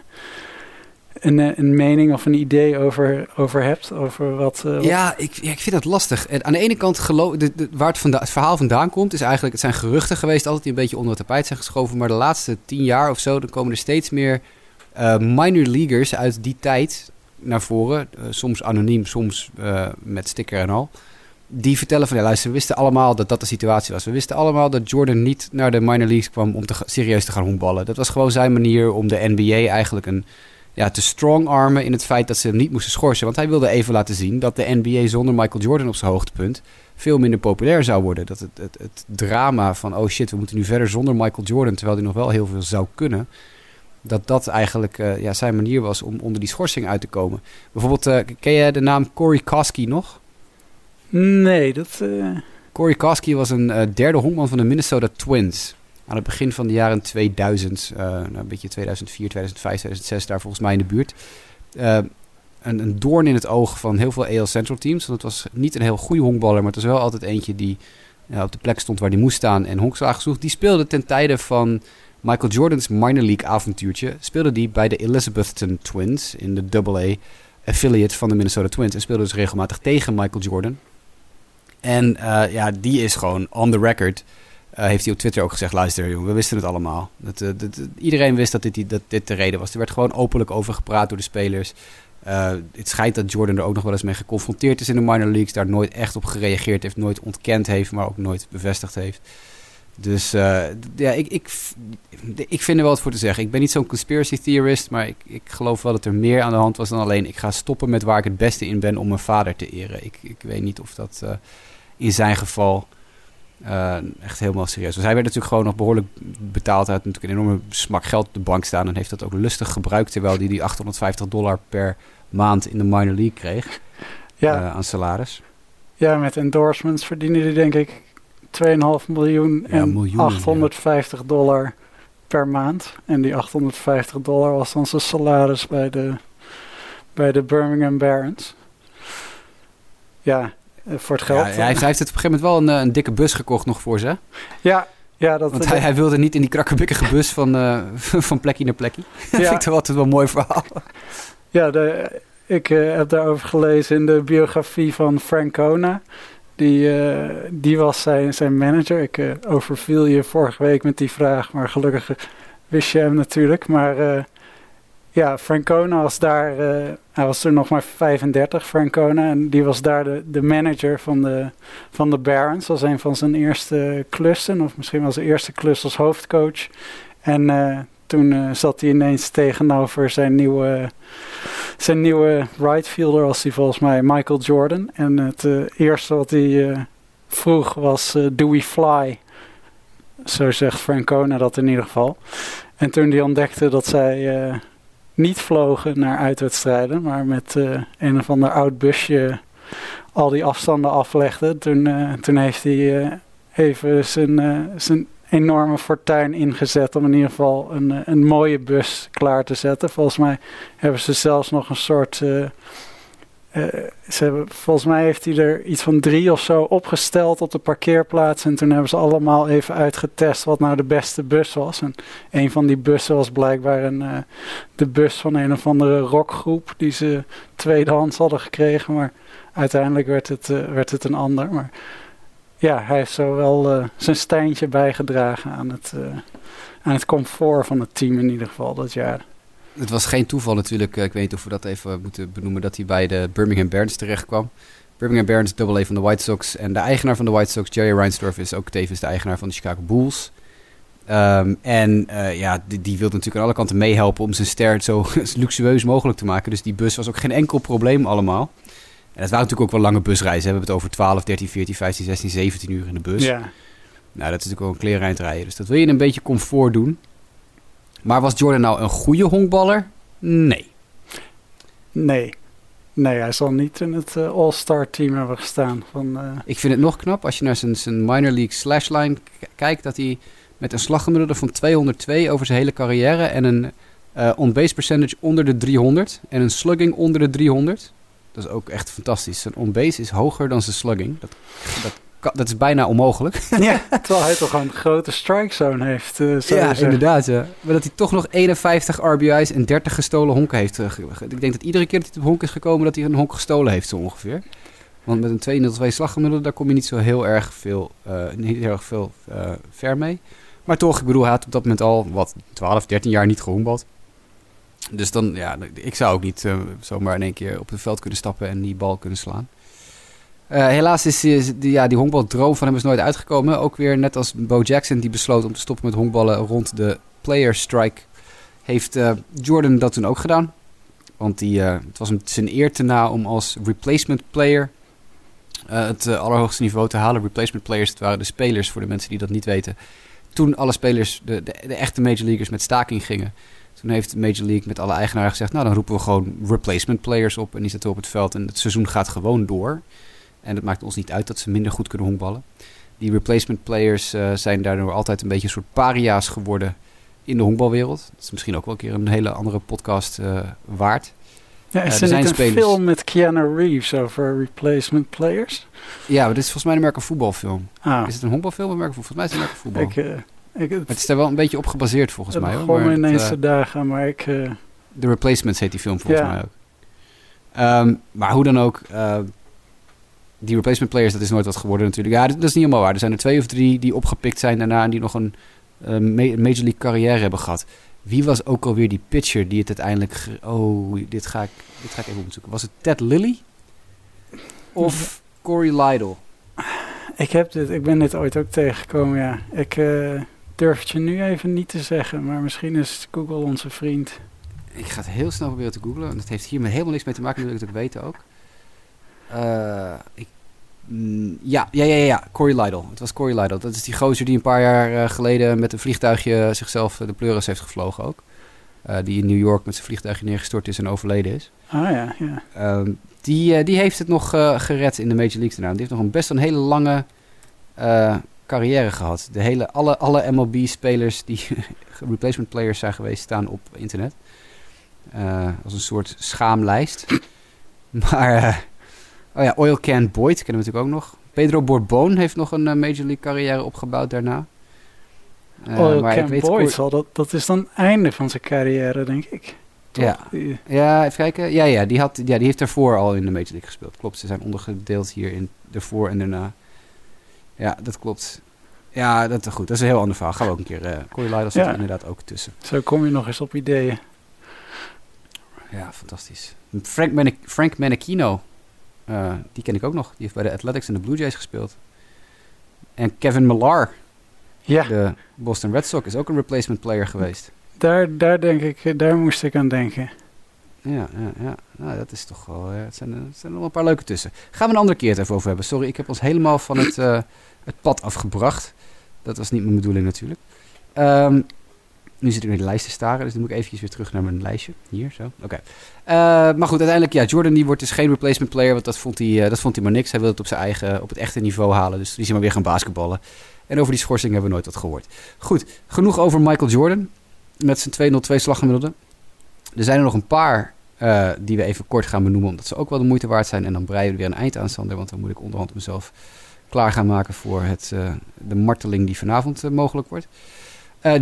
een, een mening of een idee over, over hebt? Over wat, wat... Ja, ik, ik vind dat lastig. En aan de ene kant, geloof, de, de, waar het, het, verhaal vandaan komt, is eigenlijk... Het zijn geruchten geweest, altijd die een beetje onder het tapijt zijn geschoven. Maar de laatste tien jaar of zo, dan komen er steeds meer minor leaguers uit die tijd naar voren. soms anoniem, soms met sticker en al die vertellen van ja, luister, we wisten allemaal dat dat de situatie was. We wisten allemaal dat Jordan niet naar de minor leagues kwam om te, serieus te gaan honkballen. Dat was gewoon zijn manier om de NBA eigenlijk een, ja, te strong-armen in het feit dat ze hem niet moesten schorsen. Want hij wilde even laten zien dat de NBA zonder Michael Jordan op zijn hoogtepunt veel minder populair zou worden. Dat het, het, het drama van oh shit, we moeten nu verder zonder Michael Jordan, terwijl hij nog wel heel veel zou kunnen dat dat eigenlijk uh, ja, zijn manier was om onder die schorsing uit te komen. Bijvoorbeeld, uh, ken je de naam Corey Koski nog? Nee, dat... Uh... Corey Koski was een derde honkman van de Minnesota Twins. Aan het begin van de jaren 2000, uh, nou, een beetje 2004, 2005, 2006, daar volgens mij in de buurt. Een, een, doorn in het oog van heel veel AL Central teams. Want het was niet een heel goede honkballer, maar het was wel altijd eentje die op de plek stond waar hij moest staan en honkslagen zocht. Die speelde ten tijde van Michael Jordan's minor league avontuurtje. Speelde die bij de Elizabethton Twins in de AA affiliate van de Minnesota Twins. En speelde dus regelmatig tegen Michael Jordan. En ja, die is gewoon on the record. Uh, heeft hij op Twitter ook gezegd: luister, jongen, we wisten het allemaal. Dat, uh, dat, iedereen wist dat dit, dat dit de reden was. Er werd gewoon openlijk over gepraat door de spelers. het schijnt dat Jordan er ook nog wel eens mee geconfronteerd is in de minor leagues. Daar nooit echt op gereageerd heeft, nooit ontkend heeft, maar ook nooit bevestigd heeft. Dus ja, ik, ik, ik vind er wel wat voor te zeggen. Ik ben niet zo'n conspiracy theorist, maar ik, ik geloof wel dat er meer aan de hand was dan alleen... ik ga stoppen met waar ik het beste in ben om mijn vader te eren. Ik, ik weet niet of dat in zijn geval uh, echt helemaal serieus. Dus hij werd natuurlijk gewoon nog behoorlijk betaald. Hij had natuurlijk een enorme smak geld op de bank staan en heeft dat ook lustig gebruikt. Terwijl hij die 850 dollar per maand in de minor league kreeg [LAUGHS] ja. Uh, aan salaris. Ja, met endorsements verdiende hij denk ik 2,5 miljoen ja, en miljoen, 850 ja. dollar per maand. En die 850 dollar was dan zijn salaris bij de, bij de Birmingham Barons. Ja, eh, voor het geld. Ja, hij, heeft, hij, heeft, het op een gegeven moment wel een, eh, een, dikke bus gekocht nog voor ze. Ja, ja, dat, Want hij, hij, wilde niet in die krakkebikkige bus van, uh, [LAUGHS] van plekje naar plekje. [LAUGHS] Ja. dat vind ik toch altijd wel een mooi verhaal. Ja, de, ik uh, heb daarover gelezen in de biografie van Francona. Die, uh, die was zijn, zijn manager. Ik overviel je vorige week met die vraag, maar gelukkig wist je hem natuurlijk. Maar ja, Francona was daar, uh, hij was toen nog maar 35, Francona. En die was daar de, de manager van de, van de Barons. Was een van zijn eerste klussen, of misschien wel zijn eerste klus als hoofdcoach. En uh, toen uh, zat hij ineens tegenover zijn nieuwe, zijn nieuwe right fielder, was hij volgens mij Michael Jordan. En het eerste wat hij vroeg was, do we fly? Zo zegt Francona dat in ieder geval. En toen hij ontdekte dat zij niet vlogen naar uitwedstrijden, maar met uh, een of ander oud busje al die afstanden aflegde. Toen, uh, toen heeft hij uh, even zijn, zijn enorme fortuin ingezet om in ieder geval een, een mooie bus klaar te zetten. Volgens mij hebben ze zelfs nog een soort hebben, volgens mij heeft hij er iets van drie of zo opgesteld op de parkeerplaats. En toen hebben ze allemaal even uitgetest wat nou de beste bus was. En een van die bussen was blijkbaar een, uh, de bus van een of andere rockgroep die ze tweedehands hadden gekregen. Maar uiteindelijk werd het, uh, werd het een ander. Maar ja, hij heeft zo wel zijn steintje bijgedragen aan het, aan het comfort van het team in ieder geval dat jaar het was geen toeval natuurlijk. Eh, ik weet niet of we dat even moeten benoemen. Dat hij bij de Birmingham Barons terecht kwam. Birmingham Barons, double A van de White Sox. En de eigenaar van de White Sox, Jerry Reinsdorf, is ook tevens de eigenaar van de Chicago Bulls. Um, en uh, ja, die, die wilde natuurlijk aan alle kanten meehelpen om zijn ster [LAUGHS] zo luxueus mogelijk te maken. Dus die bus was ook geen enkel probleem allemaal. En het waren natuurlijk ook wel lange busreizen. We hebben het over 12, 13, 14, 15, 16, 17 uur in de bus. Ja. Nou, dat is natuurlijk wel een kleereind rijden. Dus dat wil je een beetje comfort doen. Maar was Jordan nou een goede honkballer? Nee. Nee. Nee, hij zal niet in het uh, All-Star team hebben gestaan. Van, uh... Ik vind het nog knap als je naar zijn, zijn minor league slashline kijkt... dat hij met een slaggemiddelde van 202 over zijn hele carrière... en een uh, on-base percentage onder de 300 en een slugging onder de 300... Dat is ook echt fantastisch. Zijn on-base is hoger dan zijn slugging. Dat, dat dat is bijna onmogelijk. [LAUGHS] ja, [LAUGHS] terwijl hij toch een grote strike zone heeft. Uh, ja, inderdaad. Ja. Maar dat hij toch nog 51 RBI's en 30 gestolen honken heeft. Uh, ik denk dat iedere keer dat hij op honk is gekomen, dat hij een honk gestolen heeft, zo ongeveer. Want met een 2-0-2 slaggemiddelde, daar kom je niet zo heel erg veel, uh, niet heel erg veel ver mee. Maar toch, ik bedoel, hij had op dat moment al, wat, 12, 13 jaar niet gehonkbald. Dus dan, ja, ik zou ook niet zomaar in één keer op het veld kunnen stappen en die bal kunnen slaan. Uh, helaas is die, ja, die honkbaldroom van hem is nooit uitgekomen. Ook weer net als Bo Jackson die besloot om te stoppen met honkballen rond de player strike. Heeft uh, Jordan dat toen ook gedaan. Want die, uh, het was hem zijn eer te na om als replacement player het allerhoogste niveau te halen. Replacement players, het waren de spelers voor de mensen die dat niet weten. Toen alle spelers, de, de, echte major leaguers, met staking gingen. Toen heeft Major League met alle eigenaren gezegd... nou, dan roepen we gewoon replacement players op... en die zetten op het veld en het seizoen gaat gewoon door. En het maakt ons niet uit dat ze minder goed kunnen honkballen. Die replacement players uh, zijn daardoor altijd een beetje een soort paria's geworden in de honkbalwereld. Dat is misschien ook wel een keer een hele andere podcast uh, waard. Ja, is uh, er, niet een spelers... film met Keanu Reeves over replacement players? Ja, maar dit is volgens mij een merk een voetbalfilm. Ah. Is het een honkbalfilm of een merk Volgens mij is het een merk voetbal. Ik, ik, het, het is er wel een beetje op gebaseerd volgens mij. Hoor, gewoon ineens de dagen, maar ik... The Replacements heet die film volgens ja. mij ook. Um, maar hoe dan ook, die replacement players, dat is nooit wat geworden natuurlijk. Ja, dat, is niet helemaal waar. Er zijn er twee of drie die opgepikt zijn daarna en die nog een uh, Major League carrière hebben gehad. Wie was ook alweer die pitcher die het uiteindelijk... Oh, dit ga ik, dit ga ik even opzoeken. Was het Ted Lilly? Of Corey Lidle? Ik, heb dit, ik ben dit ooit ook tegengekomen, ja. Ik uh, durf het je nu even niet te zeggen, maar misschien is Google onze vriend. Ik ga het heel snel proberen te googlen. Dat heeft hier helemaal niks mee te maken, dat wil ik het weten ook. Ik, mm, ja, ja, ja, ja, Corey Lidle. Het was Corey Lidle. Dat is die gozer die een paar jaar uh, geleden met een vliegtuigje zichzelf de pleuris heeft gevlogen ook. Die in New York met zijn vliegtuigje neergestort is en overleden is. Ah ja, ja. Uh, die, die heeft het nog gered in de Major League daarna. Die heeft nog een best een hele lange carrière gehad. De hele, alle, alle MLB-spelers die [LAUGHS] replacement players zijn geweest, staan op internet. als een soort schaamlijst. [LAUGHS] maar Oh ja, Oil Can Boyd kennen we natuurlijk ook nog. Pedro Borbon heeft nog een uh, Major League carrière opgebouwd daarna. Uh, Oil maar Can Boyd, zal dat, dat is dan het einde van zijn carrière, denk ik. Toch? Ja. ja, even kijken. Ja, ja, die, had, ja, die heeft daarvoor al in de Major League gespeeld. Klopt, ze zijn ondergedeeld hier in ervoor en daarna. Ja, dat klopt. Ja, dat is goed. Dat is een heel ander verhaal. Gaan we ook een keer. Uh, Corey Lidle zit ja. er inderdaad ook tussen. Zo kom je nog eens op ideeën. Ja, fantastisch. Frank, Manic Frank uh, die ken ik ook nog. Die heeft bij de Athletics en de Blue Jays gespeeld. En Kevin Millar, ja. de Boston Red Sox, is ook een replacement player geweest. Daar, daar denk ik, daar moest ik aan denken. Ja, ja, ja. Nou, dat is toch wel. Ja, het, zijn, er zijn nog een paar leuke tussen. Gaan we een andere keer het even over hebben. Sorry, ik heb ons helemaal van het, uh, het pad afgebracht. Dat was niet mijn bedoeling natuurlijk. Um, nu zit ik naar de lijst te staren, dus dan moet ik eventjes weer terug naar mijn lijstje. Hier, zo. Oké. Uh, maar goed, uiteindelijk, ja, Jordan die wordt dus geen replacement player, want dat vond hij, uh, dat vond hij maar niks. Hij wilde het op zijn eigen, op het echte niveau halen, dus die is maar weer gaan basketballen. En over die schorsing hebben we nooit wat gehoord. Goed, genoeg over Michael Jordan met zijn 202 slaggemiddelde. Er zijn er nog een paar uh, die we even kort gaan benoemen, omdat ze ook wel de moeite waard zijn. En dan breien we weer een eind aan, Sander, want dan moet ik onderhand mezelf klaar gaan maken voor het, de marteling die vanavond mogelijk wordt.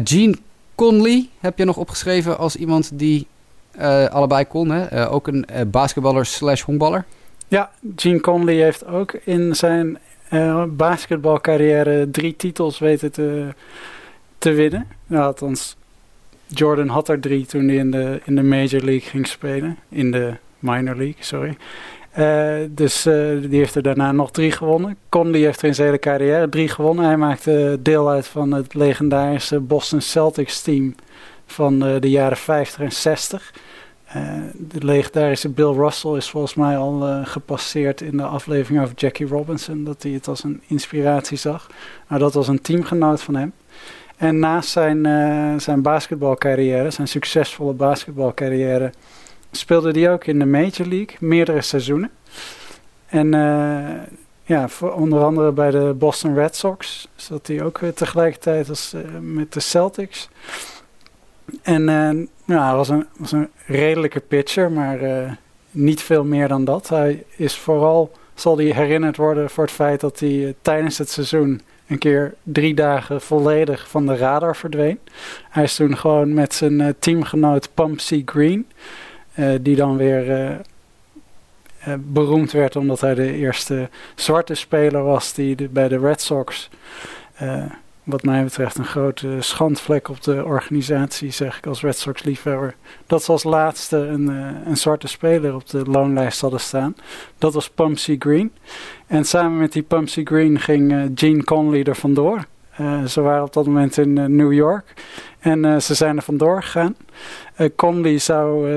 Gene Conley heb je nog opgeschreven als iemand die uh, allebei kon. Hè? Uh, ook een uh, basketballer slash honkballer. Ja, Gene Conley heeft ook in zijn basketbalcarrière drie titels weten te, te winnen. Nou, althans, Jordan had er drie toen hij in de, in de Major League ging spelen. In de Minor League, sorry. Uh, dus uh, die heeft er daarna nog drie gewonnen. Conley heeft er in zijn hele carrière drie gewonnen. Hij maakte deel uit van het legendarische Boston Celtics team van uh, de jaren 50 en 60. de legendarische Bill Russell is volgens mij al gepasseerd in de aflevering over Jackie Robinson. Dat hij het als een inspiratie zag. Maar dat was een teamgenoot van hem. En naast zijn, zijn basketbalcarrière, zijn succesvolle basketbalcarrière speelde hij ook in de Major League, meerdere seizoenen. En uh, ja, voor, onder andere bij de Boston Red Sox zat hij ook weer tegelijkertijd als uh, met de Celtics. En ja, hij was een, was een redelijke pitcher, maar niet veel meer dan dat. Hij is vooral zal hij herinnerd worden voor het feit dat hij tijdens het seizoen een keer drie dagen volledig van de radar verdween. Hij is toen gewoon met zijn teamgenoot Pumpsy Green, die dan weer beroemd werd omdat hij de eerste zwarte speler was die bij de Red Sox wat mij betreft een grote schandvlek op de organisatie, zeg ik als Red Sox liefhebber. Dat ze als laatste een, een zwarte speler op de loonlijst hadden staan. Dat was Pumpsy Green. En samen met die Pumpsy Green ging Gene Conley er vandoor. Ze waren op dat moment in New York. En ze zijn er vandoor gegaan. Conley zou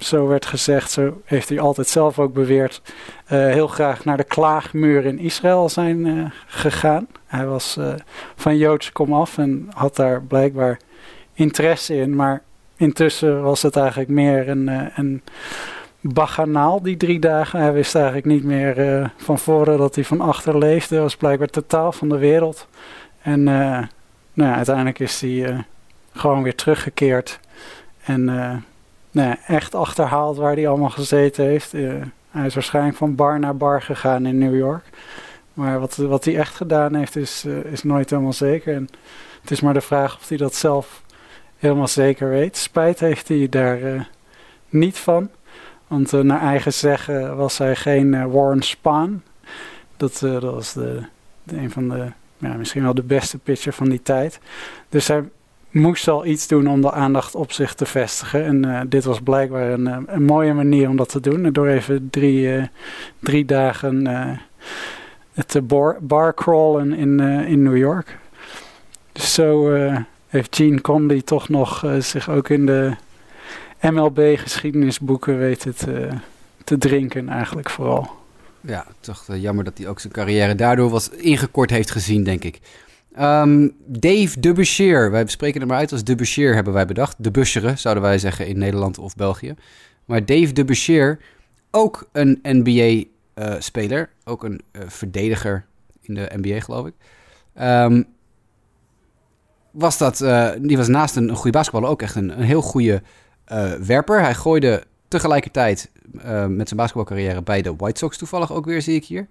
zo werd gezegd, zo heeft hij altijd zelf ook beweerd, heel graag naar de klaagmuur in Israël zijn gegaan. Hij was uh, van Joodse komaf en had daar blijkbaar interesse in. Maar intussen was het eigenlijk meer een, een baganaal, die drie dagen. Hij wist eigenlijk niet meer van voren dat hij van achter leefde. Hij was blijkbaar totaal van de wereld. En nou ja, uiteindelijk is hij gewoon weer teruggekeerd. En ja, echt achterhaald waar hij allemaal gezeten heeft. hij is waarschijnlijk van bar naar bar gegaan in New York. Maar wat, wat hij echt gedaan heeft, is, uh, is nooit helemaal zeker. En het is maar de vraag of hij dat zelf helemaal zeker weet. Spijt heeft hij daar uh, niet van. Want naar eigen zeggen was hij geen Warren Spahn. Dat, dat was de, de, een van de, ja, misschien wel de beste pitcher van die tijd. Dus hij moest al iets doen om de aandacht op zich te vestigen. En dit was blijkbaar een, een mooie manier om dat te doen. Door even drie, drie dagen eh, bar, in, in New York. Dus zo heeft Gene Conley toch nog zich ook in de MLB-geschiedenisboeken weten te, te drinken, eigenlijk vooral. Ja, toch jammer dat hij ook zijn carrière daardoor wat ingekort heeft gezien, denk ik. Um, Dave Dubusheer, wij bespreken hem maar uit als Dubusheer, hebben wij bedacht. De zouden wij zeggen in Nederland of België. Maar Dave Dubusheer, ook een NBA uh, speler. Ook een uh, verdediger in de NBA, geloof ik. Um, was dat, uh, die was naast een, een goede basketballer ook echt een, een heel goede werper. Hij gooide tegelijkertijd met zijn basketbalcarrière bij de White Sox toevallig ook weer, zie ik hier.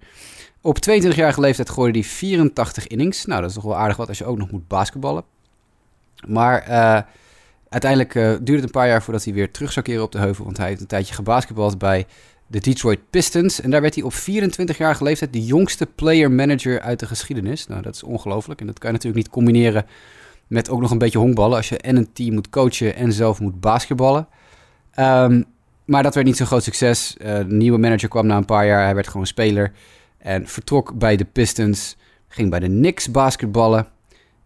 Op 22-jarige leeftijd gooide hij 84 innings. Nou, dat is toch wel aardig wat als je ook nog moet basketballen. Maar uiteindelijk duurde het een paar jaar voordat hij weer terug zou keren op de heuvel. Want hij heeft een tijdje gebasketbald bij de Detroit Pistons. En daar werd hij op 24-jarige leeftijd de jongste player-manager uit de geschiedenis. Nou, dat is ongelooflijk. En dat kan je natuurlijk niet combineren met ook nog een beetje honkballen. Als je en een team moet coachen en zelf moet basketballen. Um, maar dat werd niet zo'n groot succes. Uh, de nieuwe manager kwam na een paar jaar. Hij werd gewoon speler. En vertrok bij de Pistons. Ging bij de Knicks basketballen.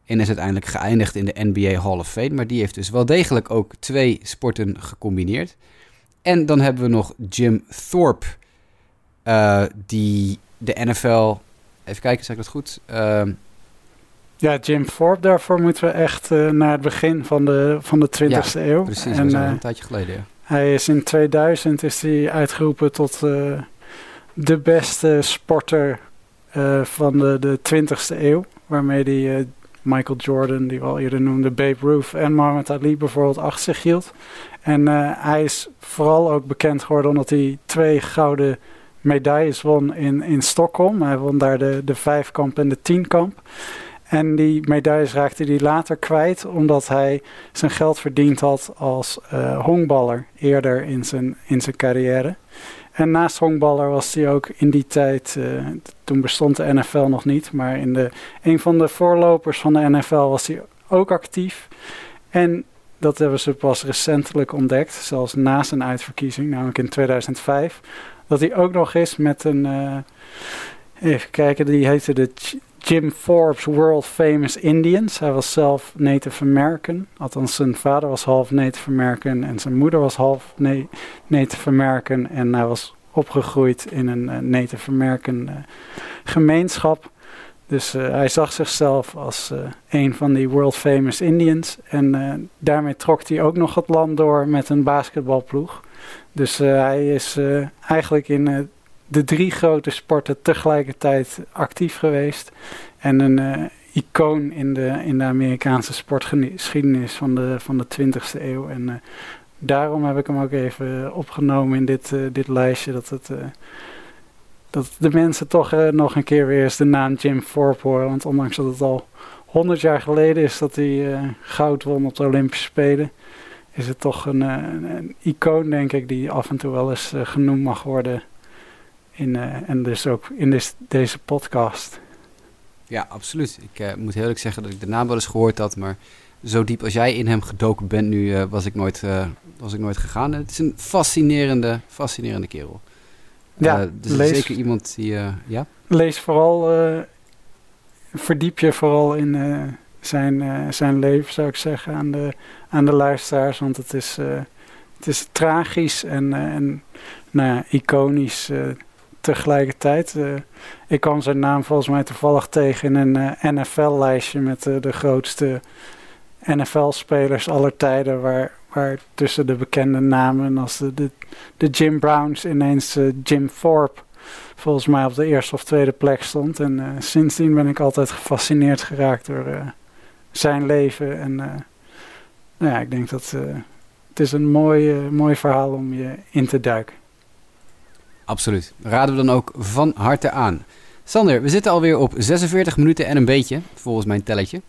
En is uiteindelijk geëindigd in de NBA Hall of Fame. Maar die heeft dus wel degelijk ook twee sporten gecombineerd. En dan hebben we nog Jim Thorpe, uh, die de NFL... Even kijken, zeg ik dat goed? Uh, ja, Jim Thorpe, daarvoor moeten we echt uh, naar het begin van de, van de 20e ja, eeuw. precies, en, een tijdje geleden, ja. Hij is in 2000 is hij uitgeroepen tot de beste sporter van de, de 20e eeuw. Waarmee hij Michael Jordan, die we al eerder noemden, Babe Ruth en Muhammad Ali bijvoorbeeld achter zich hield. En uh, hij is vooral ook bekend geworden omdat hij twee gouden medailles won in, in Stockholm. Hij won daar de, de vijfkamp en de tienkamp. En die medailles raakte hij later kwijt omdat hij zijn geld verdiend had als honkballer eerder in zijn, in zijn carrière. En naast honkballer was hij ook in die tijd, uh, toen bestond de NFL nog niet, maar in de, een van de voorlopers van de NFL was hij ook actief. En dat hebben ze pas recentelijk ontdekt, zelfs na zijn uitverkiezing, namelijk in 2005. Dat hij ook nog is met een, uh, even kijken, die heette de Jim Forbes World Famous Indians. Hij was zelf Native American. Althans, zijn vader was half Native American en zijn moeder was half Native American. En hij was opgegroeid in een uh, Native American uh, gemeenschap. Dus uh, hij zag zichzelf als een van die world famous Indians. En daarmee trok hij ook nog het land door met een basketbalploeg. Dus hij is eigenlijk in de drie grote sporten tegelijkertijd actief geweest. En een uh, icoon in de, in de Amerikaanse sportgeschiedenis van de, van de 20e eeuw. En uh, daarom heb ik hem ook even opgenomen in dit, uh, dit lijstje. Dat het dat de mensen toch nog een keer weer eens de naam Jim Thorpe horen. Want ondanks dat het al 100 jaar geleden is dat hij goud won op de Olympische Spelen, is het toch een, een, icoon, denk ik, die af en toe wel eens genoemd mag worden. In, en dus ook in deze podcast. Ja, absoluut. Ik moet heel eerlijk zeggen dat ik de naam wel eens gehoord had, maar zo diep als jij in hem gedoken bent nu, uh, was, ik nooit, was ik nooit gegaan. Het is een fascinerende, fascinerende kerel. Ja, dus lees, zeker iemand die, ja? Lees vooral, verdiep je vooral in zijn, zijn leven, zou ik zeggen, aan de, aan de luisteraars. Want het is, het is tragisch en, en nou ja, iconisch tegelijkertijd. ik kwam zijn naam volgens mij toevallig tegen in een NFL-lijstje met de grootste NFL-spelers aller tijden, waar, waar tussen de bekende namen als de, de, Jim Browns ineens Jim Thorpe volgens mij op de eerste of tweede plek stond. En sindsdien ben ik altijd gefascineerd geraakt door zijn leven. En nou ja, ik denk dat het is een mooi, mooi verhaal om je in te duiken. Absoluut. Raden we dan ook van harte aan. Sander, we zitten alweer op 46 minuten en een beetje, volgens mijn telletje.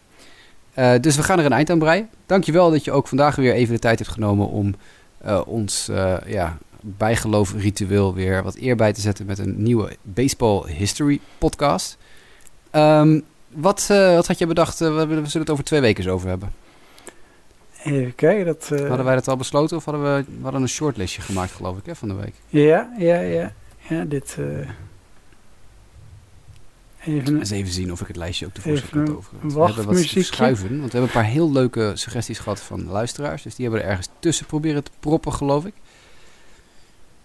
Uh, dus we gaan er een eind aan breien. Dankjewel dat je ook vandaag weer even de tijd hebt genomen om uh, ons uh, ja, bijgeloof ritueel weer wat eer bij te zetten met een nieuwe Baseball History podcast. Um, wat, wat had je bedacht? we, zullen het over twee weken over hebben. Even kijken. Dat, Hadden wij dat al besloten of hadden we, we hadden een shortlistje gemaakt geloof ik hè, van de week? Ja, ja, ja. ja dit... Even, Eens even zien of ik het lijstje ook tevoorschijn kan over. We hebben wat schuiven, want we hebben een paar heel leuke suggesties gehad van luisteraars. Dus die hebben er ergens tussen proberen te proppen, geloof ik.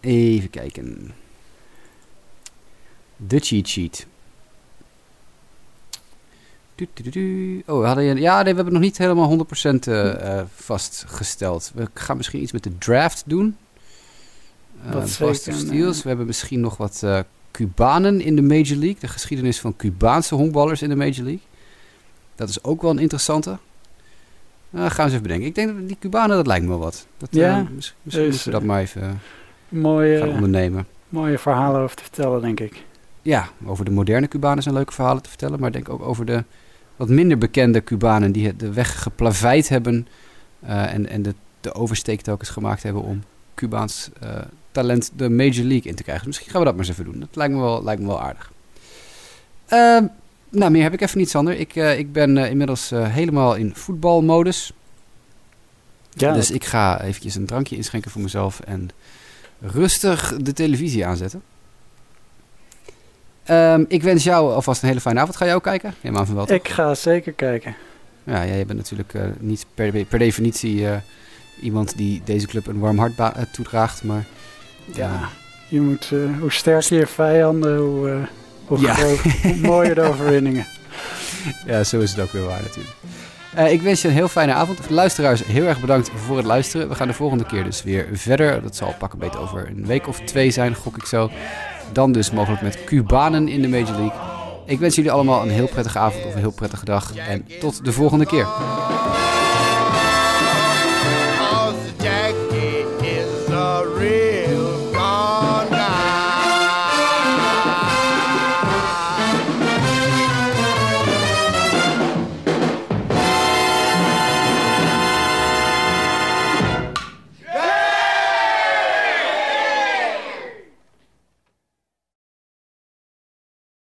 Even kijken. De cheat sheet. Oh, hadden, ja, nee, we hebben nog niet helemaal 100% uh, uh, vastgesteld. We gaan misschien iets met de draft doen. Uh, Wat Steels. We hebben misschien nog wat uh, Cubanen in de Major League. De geschiedenis van Cubaanse honkballers in de Major League. Dat is ook wel een interessante. Gaan we eens even bedenken. Ik denk dat die Cubanen, dat lijkt me wel wat. Dat, ja, misschien dus, moeten we dat maar even eh, mooie, gaan ondernemen. Mooie verhalen over te vertellen, denk ik. Ja, over de moderne Cubanen zijn leuke verhalen te vertellen. Maar denk ook over de wat minder bekende Cubanen die de weg geplaveid hebben. Uh, en en de, de oversteek telkens gemaakt hebben om Cubaans uh, talent de Major League in te krijgen. Dus misschien gaan we dat maar eens even doen. Dat lijkt me wel, lijkt me wel aardig. Uh, nou, meer heb ik even niet, Sander. Ik, uh, ik ben inmiddels helemaal in voetbalmodus. Ja. Dus ik ga eventjes een drankje inschenken voor mezelf en rustig de televisie aanzetten. Um, ik wens jou alvast een hele fijne avond. Ga jij ook kijken? Neem aan van wel. Ik ga zeker kijken. Ja, jij bent natuurlijk niet per, per definitie iemand die deze club een warm hart toedraagt, maar ja, je moet, hoe sterker je vijanden, hoe, hoe, ja. groot, hoe mooier de overwinningen. [LAUGHS] Ja, zo is het ook weer waar natuurlijk. Uh, ik wens je een heel fijne avond. Luisteraars, heel erg bedankt voor het luisteren. We gaan de volgende keer dus weer verder. Dat zal pakken beter over een week of twee zijn, gok ik zo. Dan dus mogelijk met Cubanen in de Major League. Ik wens jullie allemaal een heel prettige avond of een heel prettige dag. En tot de volgende keer.